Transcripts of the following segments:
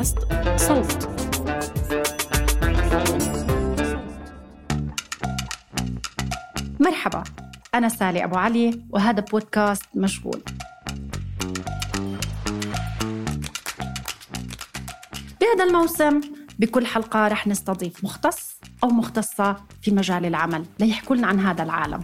بودكاست صوت. مرحبا أنا سالي أبو علي وهذا بودكاست مشغول. بهذا الموسم بكل حلقة رح نستضيف مختص أو مختصة في مجال العمل ليحكوا لنا عن هذا العالم.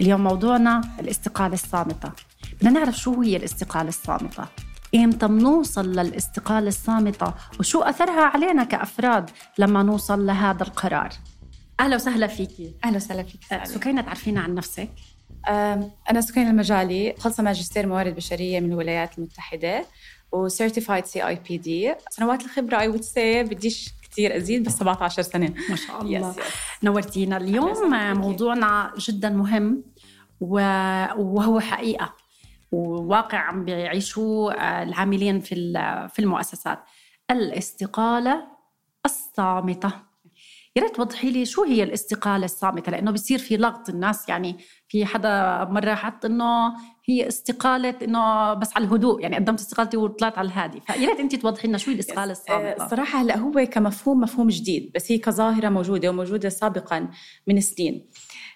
اليوم موضوعنا الاستقالة الصامتة. بدنا نعرف شو هي الاستقالة الصامتة. إمتى بنوصل للاستقالة الصامتة؟ وشو أثرها علينا كأفراد لما نوصل لهذا القرار؟ أهلا وسهلا فيكي أهلا وسهلا فيك أه، سكينة تعرفينا عن نفسك؟ أم، أنا سكينة المجالي خلصة ماجستير موارد بشرية من الولايات المتحدة و certified CIPD سنوات الخبرة I would say بديش كثير أزيد بس 17 سنة. ما شاء الله. يس نورتينا أهلا اليوم. موضوعنا جدا مهم وهو حقيقة. وواقع عم بيعيشوه آه، العاملين في في المؤسسات. الاستقالة الصامتة. يا ريت توضحي لي شو هي الاستقالة الصامتة؟ لأنه بيصير في لغط الناس يعني في حدا مرة حط إنه هي استقالة إنه بس على الهدوء يعني قدمت استقالتي وطلعت على الهادي. فيا ريت أنت توضحي لنا شو هي الاستقالة آه، الصامتة. الصراحه هلا هو كمفهوم مفهوم جديد بس هي كظاهرة موجودة وموجودة سابقا من سنين.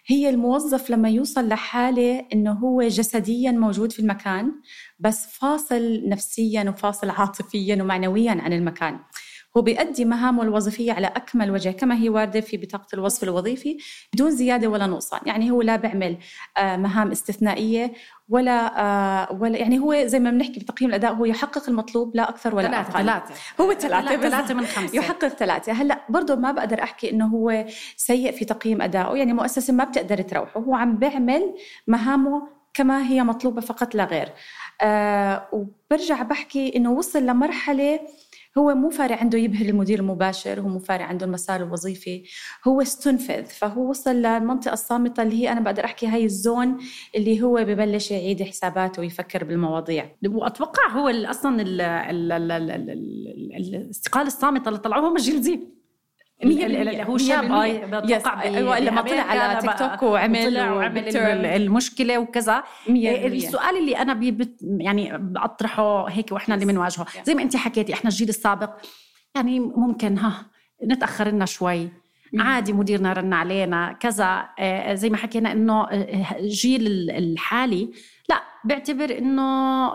هي الموظف لما يوصل لحالة إنه هو جسديا موجود في المكان بس فاصل نفسيا وفاصل عاطفيا ومعنويا عن المكان. هو بيأدي مهامه الوظيفية على أكمل وجه كما هي واردة في بطاقة الوصف الوظيفي بدون زيادة ولا نقصان. يعني هو لا بيعمل آه، مهام استثنائية ولا آه، ولا يعني هو زي ما بنحكي بتقييم الأداء هو يحقق المطلوب لا أكثر ولا ثلاثة أقل. ثلاثة. هو ثلاثة ثلاثة. من خمسة. يحقق ثلاثة. هلأ برضه ما بقدر أحكي إنه هو سيء في تقييم أدائه. يعني مؤسسة ما بتقدر تروحه. هو عم بيعمل مهامه كما هي مطلوبة فقط لا غير. آه وبرجع بحكي إنه وصل لمرحلة هو مو فارق عنده يبهر المدير المباشر هو مو فارق عنده المسار الوظيفي هو استنفذ. فهو وصل للمنطقة الصامتة اللي هي أنا بقدر أحكي هاي الزون اللي هو ببلش يعيد حساباته ويفكر بالمواضيع. وأتوقع هو ال- أصلا ال ال ال ال ال ال الاستقالة الصامتة اللي طلعوه هم جيل زي هو شاب اي. بتوقع. أيوة، لما طلع على تيك توك وعمل وعمل المشكلة وكذا مية بالمية. السؤال اللي أنا بي يعني بطرحه هيك وإحنا اللي بنواجهه. زي ما انت حكيتي إحنا الجيل السابق يعني ممكن ها نتأخر لنا شوي عادي مديرنا رن علينا كذا آه، زي ما حكينا إنه آه، الجيل الحالي لا بيعتبر إنه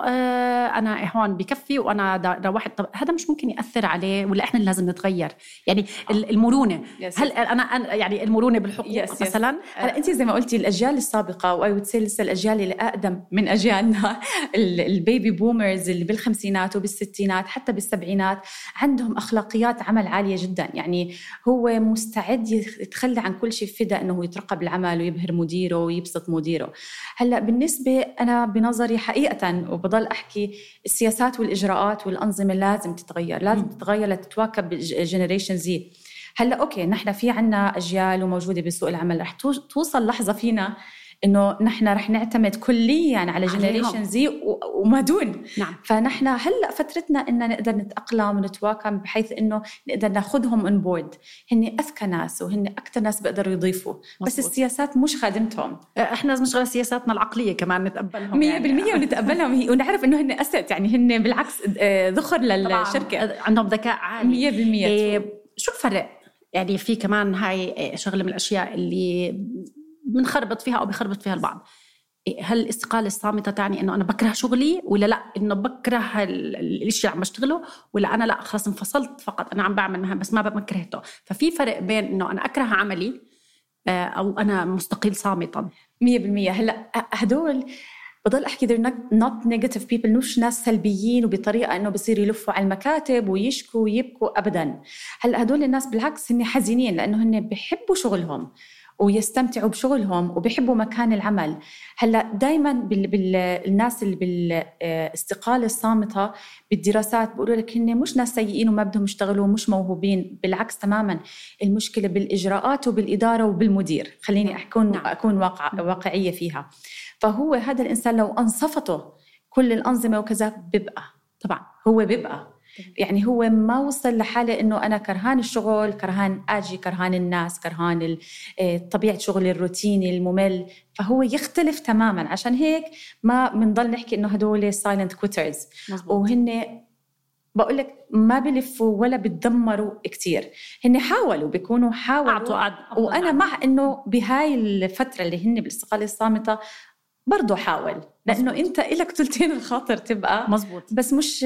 آه، أنا هون بكفي وأنا روحت. طب هذا مش ممكن يأثر عليه ولا إحنا اللي لازم نتغير؟ يعني ال- المرونة. yes. هلأ أنا يعني المرونة بالحقوق yes, yes. مثلا؟ هلا انت زي ما قلتي الأجيال السابقة واي وود لسه الأجيال اللي أقدم من أجيالنا ال- ال baby boomers اللي بالخمسينات وبالستينات حتى بالسبعينات عندهم أخلاقيات عمل عالية جدا. يعني هو مستعد يتخلى عن كل شيء فدا إنه يترقب العمل ويبهر مديره ويبسط مديره. هلأ بالنسبة أنا بنظري حقيقة وبضل أحكي السياسات والإجراءات والأنظمة لازم تتغير لازم مم. تتغير لتتواكب Generation Z هلأ okay نحن في عنا أجيال وموجودة بسوق العمل رح تو- توصل لحظة فينا إنه نحن رح نعتمد كليا على. Generation Z وما دون. نعم. فنحن هلأ فترتنا ان نقدر نتأقلم ونتواكب بحيث إنه نقدر ناخذهم on board هن أذكى ناس وهن أكثر ناس بيقدروا يضيفوا. بس مزبوط. السياسات مش خادمتهم. إحنا لازم نشغل سياساتنا العقلية كمان نتقبلهم 100% يعني. ونتقبلهم. ونعرف إنه هن أسد. يعني هن بالعكس آه، ذخر طبعاً. للشركة. عندهم ذكاء عالي. 100% إيه، شو الفرق؟ يعني في كمان هاي إيه، شغلة من الأشياء اللي بنخربط فيها أو بخربط فيها البعض. هل الاستقالة الصامتة تعني إنه أنا بكره شغلي ولا لا؟ إنه بكره ال- ال- الشيء اللي عم بشتغله ولا أنا لا؟ خلاص انفصلت فقط أنا عم بعمل مهام بس ما ب- ما كرهته. ففي فرق بين إنه أنا أكره عملي آه، أو أنا مستقيل صامتا. 100% هلأ هدول بضل أحكي not, not negative people مش ناس سلبيين وبطريقة إنه بصيروا يلفوا على المكاتب ويشكوا ويبكوا ابدا. هلأ هدول الناس بالعكس هن حزينين لأنه هن بحبوا شغلهم. ويستمتعوا بشغلهم وبيحبوا مكان العمل. هلأ دائما بال... بال... الناس اللي بالاستقالة الصامتة بالدراسات بيقولوا لك هن مش ناس سيئين وما بدهم يشتغلوا ومش موهوبين. بالعكس تماما المشكلة بالإجراءات وبالإدارة وبالمدير. خليني اكون. أكون واقع واقعية فيها. فهو هذا الإنسان لو أنصفته كل الأنظمة وكذا بيبقى. طبعا هو بيبقى. يعني هو ما وصل لحاله إنه أنا كرهان الشغل كرهان آجي كرهان الناس كرهان آه، طبيعة شغلي الروتيني الممل. فهو يختلف تماما. عشان هيك ما بنضل نحكي إنه هدول silent quitters مزبوط. وهن بقول لك ما بلفوا ولا بتدمروا كثير هن حاولوا بيكونوا حاولوا. أعطوا وأنا مع إنه بهاي الفترة اللي هن بالاستقاله الصامتة برضه حاول لأنه مزبوط. أنت لك ثلثين الخاطر تبقى مزبوط بس مش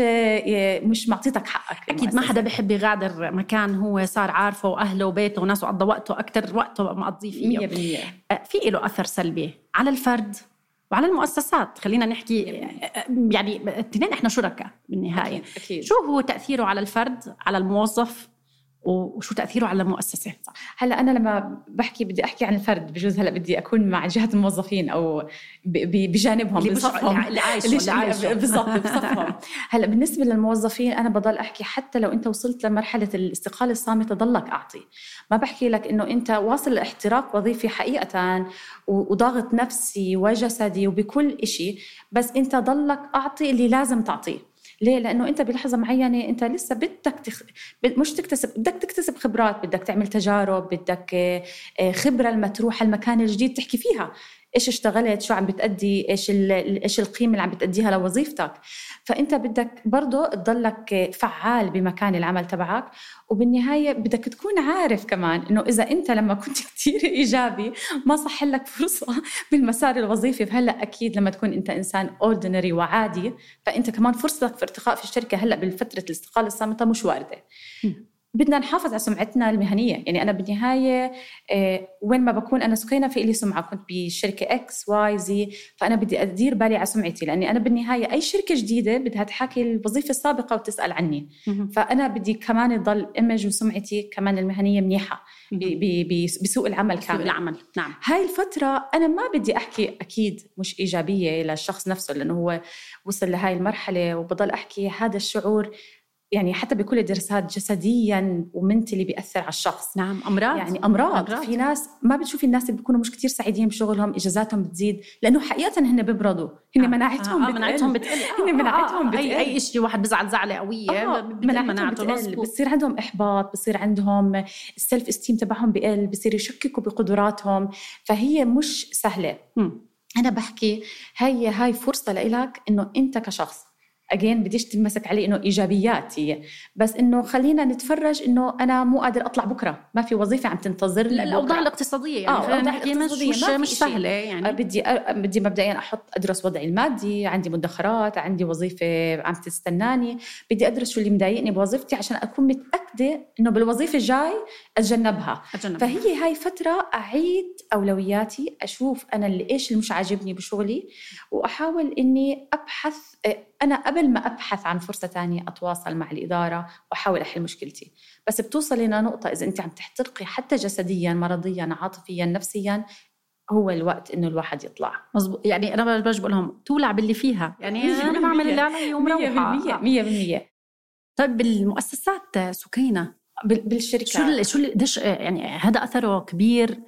مش معطيتك حقك أكيد ما حدا بحب يغادر مكان هو صار عارفه وأهله وبيته وناسه قضى وقته أكثر وقته مقضيه فيه. 100% في له أثر سلبي على الفرد وعلى المؤسسات. خلينا نحكي يعني الاثنين إحنا شركاء بالنهاية. أكيد. أكيد. شو هو تأثيره على الفرد على الموظف؟ وشو تأثيره على المؤسسة؟ هلا أنا لما بحكي بدي أحكي عن الفرد بجوز هلا بدي أكون مع جهة الموظفين أو بجانبهم اللي بصفهم. بالضبط بصفهم. هلا بالنسبة للموظفين أنا بضل أحكي حتى لو أنت وصلت لمرحلة الاستقالة الصامتة ضلك أعطي. ما بحكي لك إنه أنت واصل لاحتراق وظيفي حقيقة وضاغط نفسي وجسدي وبكل شيء بس أنت ضلك أعطي اللي لازم تعطيه. ليه؟ لأنه أنت بلحظة معينة أنت لسه بدك تخ... مش تكتسب بدك تكتسب خبرات بدك تعمل تجارب بدك آه، خبرة لما تروح المكان الجديد تحكي فيها إيش اشتغلت؟ شو عم بتأدي؟ إيش إيش القيمة اللي عم بتأديها لوظيفتك؟ فأنت بدك برضه تضلك فعال بمكان العمل تبعك وبالنهاية بدك تكون عارف كمان إنه إذا أنت لما كنت كثير إيجابي ما صح لك فرصة بالمسار الوظيفي. فهلأ أكيد لما تكون أنت إنسان ordinary وعادي فأنت كمان فرصتك في ارتقاء في الشركة هلأ بالفترة الاستقالة الصامتة مش واردة. بدنا نحافظ على سمعتنا المهنية. يعني أنا بالنهاية آه، وين ما بكون أنا سكينه في لي سمعة. كنت بشركة XYZ فأنا بدي أدير بالي على سمعتي. لأني أنا بالنهاية أي شركة جديدة بدها تحكي الوظيفة السابقة وتسأل عني. فأنا بدي كمان تضل image وسمعتي كمان المهنية منيحة بسوق العمل كامل. بسوق العمل. نعم. هاي الفترة أنا ما بدي أحكي أكيد مش إيجابية للشخص نفسه لأنه هو وصل لهاي المرحلة وبضل أحكي هذا الشعور. يعني حتى بكل الدراسات جسديا ومنتلي بيأثر على الشخص نعم أمراض يعني أمراض, أمراض. في ناس ما بتشوفي الناس اللي بيكونوا مش كتير سعيدين بشغلهم إجازاتهم بتزيد لأنه حقيقة هن بيبردوا هن آه. مناعتهم آه. آه. مناعتهم بتقل هن آه. مناعتهم بتقل أي أي شيء واحد بزعل زعلة قوية آه. مناعته بتقل بصير عندهم إحباط بصير عندهم السيلف استيم تبعهم بقل بصير يشككوا بقدراتهم فهي مش سهلة م. أنا بحكي هي هاي فرصة لإلك إنه أنت كشخص اجين بديش تمسك عليه إنه ايجابيات هي بس إنه خلينا نتفرج إنه أنا مو قادر أطلع بكرة. ما في وظيفة عم تنتظر الأوضاع الاقتصادية يعني آه نحكي مش, مش, مش سهلة يعني. آه، بدي أ... بدي مبدئيا أحط أدرس وضعي المادي عندي مدخرات عندي وظيفة عم تستناني. بدي أدرس شو اللي مضايقني بوظيفتي عشان أكون متأكدة إنه بالوظيفة الجاي أتجنبها. أتجنب. فهي هاي فترة أعيد أولوياتي أشوف أنا اللي إيش اللي مش عاجبني بشغلي وأحاول إني أبحث أنا قبل ما أبحث عن فرصة تانية أتواصل مع الإدارة وأحاول أحل مشكلتي. بس بتوصلي لنقطة إذا أنت عم تحترقي حتى جسديا مرضيا عاطفيا نفسيا هو الوقت إنه الواحد يطلع. مزبوط يعني أنا برجع بقول لهم تولع باللي فيها. يعني أنا بعمل اللي علي ومروحة. 100% طيب بالمؤسسات سكينة. بالشركات شو شو دش يعني هذا أثره كبير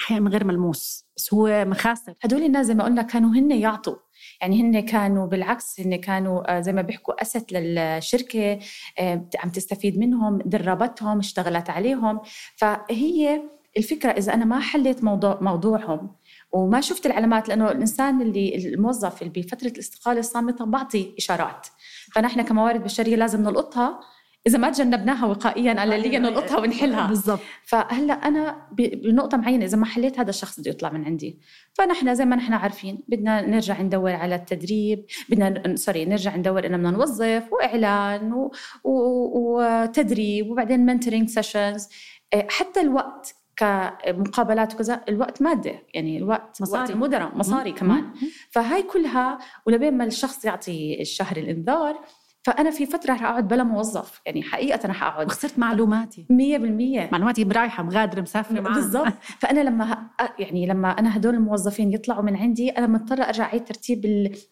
أحيانا غير ملموس بس هو مخاسر. هدول الناس زي ما قلنا كانوا هن يعطوا. يعني هن كانوا بالعكس هن كانوا آه، زي ما بيحكوا أسد للشركة آه، عم تستفيد منهم دربتهم اشتغلت عليهم. فهي الفكرة إذا أنا ما حليت موضوع موضوعهم وما شفت العلامات لأنه الإنسان اللي الموظف اللي بفترة الاستقالة الصامتة بعطي إشارات. فنحن كموارد بشرية لازم نلقطها إذا ما تجنبناها وقائيا على اللي نلقطها ونحلها. بالضبط. فهلأ أنا بنقطة معينة إذا ما حليت هذا الشخص بده يطلع من عندي. فنحن زي ما نحن عارفين بدنا نرجع ندور على التدريب بدنا sorry نرجع ندور إنه بدنا نوظف وإعلان و... و... وتدريب وبعدين mentoring sessions آه، حتى الوقت كمقابلات وكذا الوقت مادة. يعني الوقت مصاري. وقت المدراء مصاري كمان. فهاي كلها ولبين ما الشخص يعطي الشهر الإنذار فأنا في فترة رح أقعد بلا موظف يعني حقيقة رح اقعد وخسرت معلوماتي. 100% معلوماتي برايحة مغادرة مسافرة. معهم بالضبط. فأنا لما يعني لما أنا هدول الموظفين يطلعوا من عندي أنا مضطرة أرجع أعيد ترتيب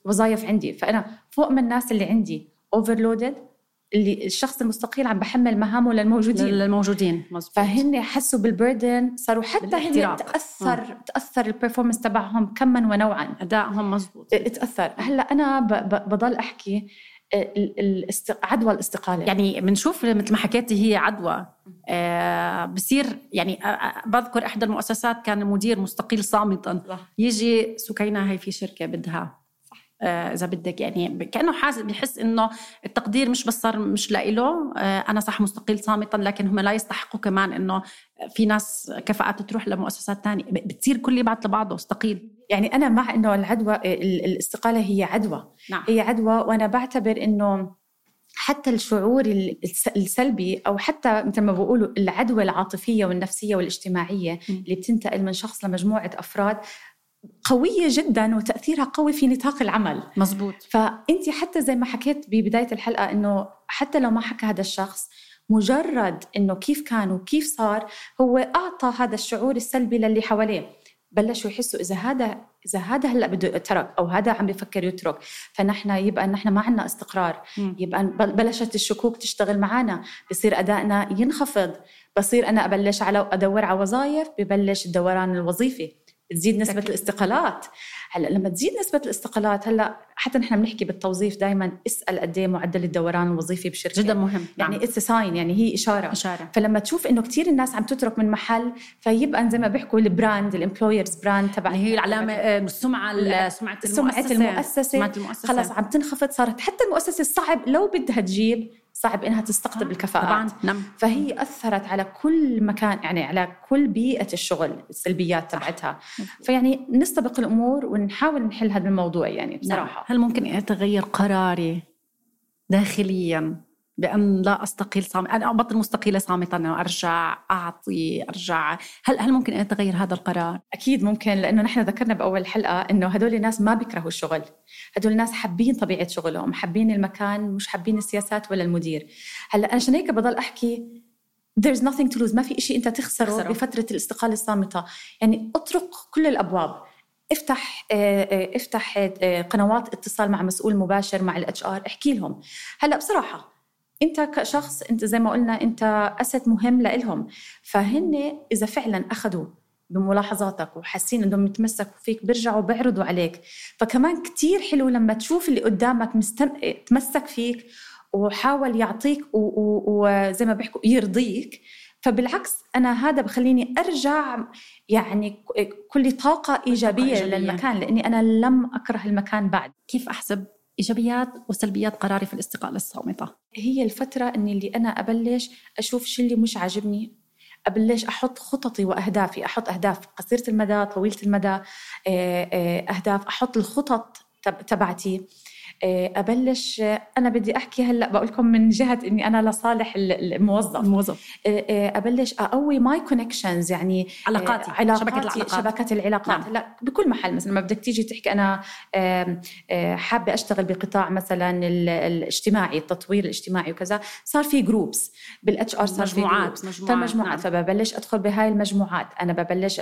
الوظائف عندي. فأنا فوق من الناس اللي عندي overloaded اللي الشخص المستقيل عم بحمل مهامه للموجودين. للموجودين مزبوط. فهن حسوا بال burden صاروا حتى هن تأثر م. تأثر ال performance تبعهم كما ونوعا. أدائهم مزبوط تاثر هلأ أنا بضل أحكي عدوى الاستقالة. يعني بنشوف مثل ما حكيتي هي عدوى. آه بصير يعني آه, آه، بذكر إحدى المؤسسات كان المدير مستقيل صامتا. يجي سكينة هي في شركة بدها إذا بدك. يعني كأنه حاسس بيحس إنه التقدير مش بس صار مش لإله. آه، أنا صح مستقيل صامتا لكن هم لا يستحقوا كمان إنه في ناس كفاءات تروح لمؤسسات تانية. بتصير كل يبعث لبعضه استقيل يعني أنا مع إنه العدوى الاستقالة هي عدوى. نعم. هي عدوى وأنا بعتبر إنه حتى الشعور السلبي أو حتى مثل ما بقولوا العدوى العاطفية والنفسية والاجتماعية اللي بتنتقل من شخص لمجموعة أفراد قوية جدا وتأثيرها قوي في نطاق العمل. مزبوط فأنت حتى زي ما حكيت ببداية الحلقة أنه حتى لو ما حكى هذا الشخص مجرد أنه كيف كان وكيف صار هو أعطى هذا الشعور السلبي للي حواليه. بلشوا يحسوا إذا هذا إذا هذا هلأ بده يترك أو هذا عم بفكر يترك فنحن يبقى نحن ما عندنا استقرار. م. يبقى بلشت الشكوك تشتغل معنا بصير أدائنا ينخفض. بصير أنا أبلش على أدور على وظائف ببلش الدوران الوظيفي تزيد نسبة. الاستقالات. هلأ لما تزيد نسبة الاستقالات هلأ حتى نحن بنحكي بالتوظيف دائما اسأل قد إيه معدل الدوران الوظيفي بشركة. جدا مهم. يعني it's sign يعني هي إشارة. إشارة. فلما تشوف إنه كثير الناس عم تترك من محل فيبقى زي ما بيحكوا ال brand ال employer's brand تبع هي العلامة آه، السمعة سمعة المؤسسة, المؤسسة, سمعة المؤسسة. خلص عم تنخفض صارت حتى المؤسسة صعب لو بدها تجيب صعب إنها تستقطب. الكفاءات. طبعا. نعم. فهي أثرت على كل مكان يعني على كل بيئة الشغل السلبيات تبعتها. فيعني نستبق الأمور ونحاول نحل هذا الموضوع يعني نعم. بصراحة. نعم. هل ممكن أتغير قراري داخليا؟ بأن لا أستقيل صامت أنا أبطل مستقيلة صامتا انه أرجع أعطي أرجع. هل هل ممكن أن أتغير هذا القرار؟ أكيد ممكن لأنه نحن ذكرنا بأول حلقة إنه هدول الناس ما بيكرهوا الشغل. هدول الناس حابين طبيعة شغلهم حابين المكان مش حابين السياسات ولا المدير. هلأ أنا عشان هيك بضل أحكي there's nothing to lose. ما في شيء أنت تخسره, تخسره. بفترة الاستقالة الصامتة. يعني اطرق كل الأبواب. افتح آه، آه، افتح آه، قنوات اتصال مع مسؤول مباشر مع ال HR احكي لهم. هلأ بصراحة انت كشخص انت زي ما قلنا انت asset مهم لإلهم. فهن إذا فعلا اخذوا بملاحظاتك وحاسين إنهم يتمسكوا فيك بيرجعوا بيعرضوا عليك. فكمان كتير حلو لما تشوف اللي قدامك مستم... تمسك فيك وحاول يعطيك وزي ما بيحكوا يرضيك. فبالعكس أنا هذا بخليني أرجع يعني كل طاقة إيجابية, إيجابية. للمكان لأني أنا لم أكره المكان بعد. كيف أحسب إيجابيات وسلبيات قراري في الاستقالة الصامتة. هي الفترة إني اللي أنا أبلش أشوف شو اللي مش عاجبني أبلش أحط خططي وأهدافي أحط أهداف قصيرة المدى طويلة المدى آه، آه، أهداف أحط الخطط تبعتي. أبلش. آه، أنا بدي أحكي هلأ بقول لكم من جهة إني أنا لصالح الموظف. الموظف. آه، أبلش أقوي my connections يعني علاقاتي علاقاتي شبكة العلاقات. شبكه العلاقات. نعم. هلأ بكل محل. مثلا لما بدك تيجي تحكي أنا حابة أشتغل بقطاع مثلا الاجتماعي التطوير الاجتماعي وكذا صار في groups بال HR صار مجموعات في مجموعات, فمجموعات نعم. فببلش أدخل بهاي المجموعات. أنا ببلش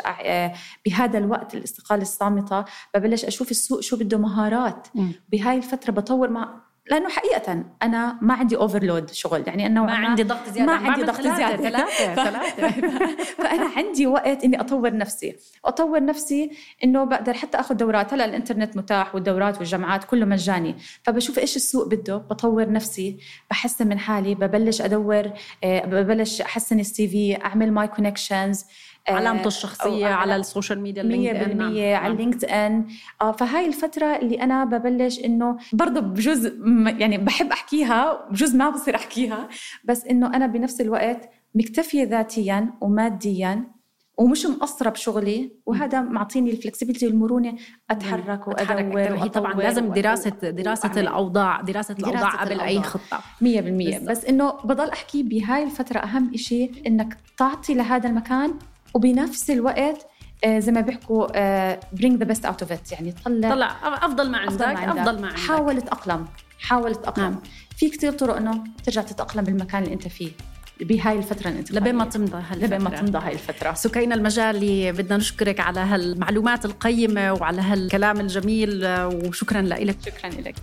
بهذا الوقت الاستقالة الصامتة ببلش أشوف السوق شو بده مهارات. بهاي الفترة فترة بطور مع لأنه حقيقة أنا ما عندي overload شغل. يعني انه ما عندي ضغط زيادة. ما عندي ضغط زيادة. ثلاثة ثلاثة. فأنا عندي وقت إني أطور نفسي. أطور نفسي إنه بقدر حتى آخذ دورات. هلا الإنترنت متاح والدورات والجامعات كله مجاني. فبشوف إيش السوق بده بطور نفسي بحسن من حالي ببلش أدور آه، ببلش أحسن ال CV أعمل my connections علامته الشخصية على, على ال social media 100% نعم. على ال LinkedIn. آه فهاي الفترة اللي أنا ببلش إنه برضه بجوز يعني بحب أحكيها بجوز ما بصير أحكيها بس إنه أنا بنفس الوقت مكتفية ذاتيا وماديا ومش مقصرة بشغلي وهذا معطيني الفلكسبيتي والمرونة أتحرك وأدور هي طبعا لازم دراسة دراسة الأوضاع دراسة, دراسة الأوضاع قبل الأوضاع. أي خطة 100% بس إنه بضل أحكي بهاي الفترة أهم إشي إنك تعطي لهذا المكان وبنفس الوقت آه زي ما بيحكوا bring the best out of it. يعني طلع طلع أفضل ما عندك أفضل ما عندك. حاول تاقلم حاول تاقلم نعم. في كثير طرق إنه ترجع تتأقلم بالمكان اللي أنت فيه بهاي الفترة الانتقالية لبين ما تمضى هالفترة. لبين ما تمضى هاي الفترة. سكينة المجالي بدنا نشكرك على هالمعلومات القيمة وعلى هالكلام الجميل وشكرا لك. شكرا لك.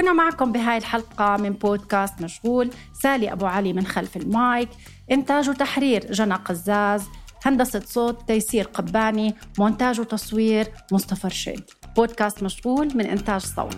كنا معكم بهاي الحلقة من بودكاست مشغول سالي أبو علي من خلف المايك إنتاج وتحرير جنى قزاز هندسة صوت تيسير قباني مونتاج وتصوير مصطفى رشيد. بودكاست مشغول من إنتاج صوت.